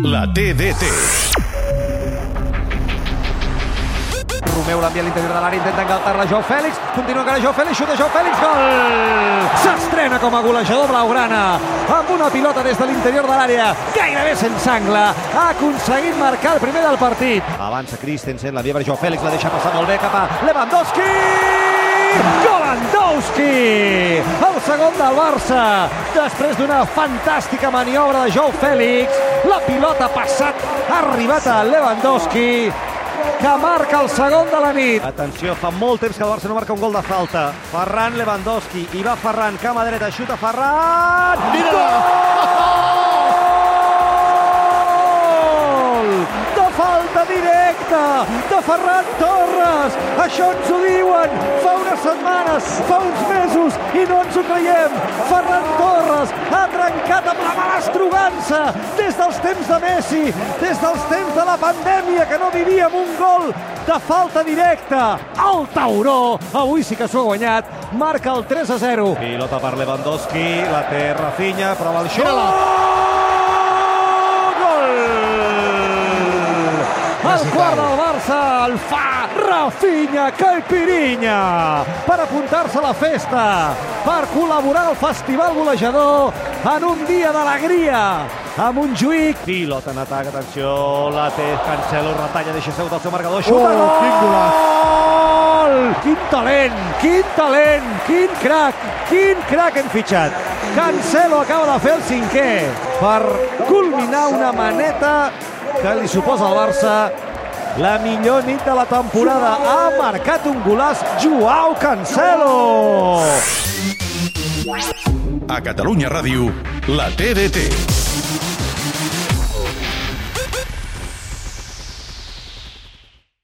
La TDT. Romeu l'envia a l'interior de l'àrea, intenta engaltar-la Joao Fèlix, continua encara Joao Fèlix, xuta Joao Fèlix, gol! S'estrena com a golejador blaugrana, amb una pilota des de l'interior de l'àrea, gairebé sense angle, ha aconseguit marcar el primer del partit. Avança Christensen, l'envia per Joao Fèlix, la deixa passar molt bé cap a Lewandowski! Lewandowski! El segon del Barça, després d'una fantàstica maniobra de Joao Fèlix, la pilota ha passat, ha arribat a Lewandowski, que marca el segon de la nit. Atenció, fa molt temps que el Barça no marca un gol de falta. Ferran Lewandowski, i va Ferran, cama dreta, xuta Ferran! Mira! Gol! De falta directa de Ferran Torres! Això ens ho diuen fa unes setmanes, fa uns mesos, no ens ho creiem! Ferran Torres ha trencat amb la mala estrugança des dels temps de Messi, des dels temps de la pandèmia que no vivíem un gol de falta directa. El Tauró, avui sí que s'ho ha guanyat, marca el 3 a 0. Pilota per Lewandowski, la té Rafinha, prova el xut. Gol! El quart del Barça el fa Rafinha Caipirinha per apuntar-se a la festa, per col·laborar al Festival Golejador en un dia d'alegria a Montjuïc. Pilota en atac, atenció, la té Cancelo, retalla, deixa seu del seu marcador, xuta, Oh, gol! quin golaç! Quin talent, quin talent, quin crac, quin crac hem fitxat. Cancelo acaba de fer el cinquè per culminar una maneta que li suposa al Barça la millor nit de la temporada. Ha marcat un golaç Joao Cancelo. A Catalunya Ràdio, la TDT.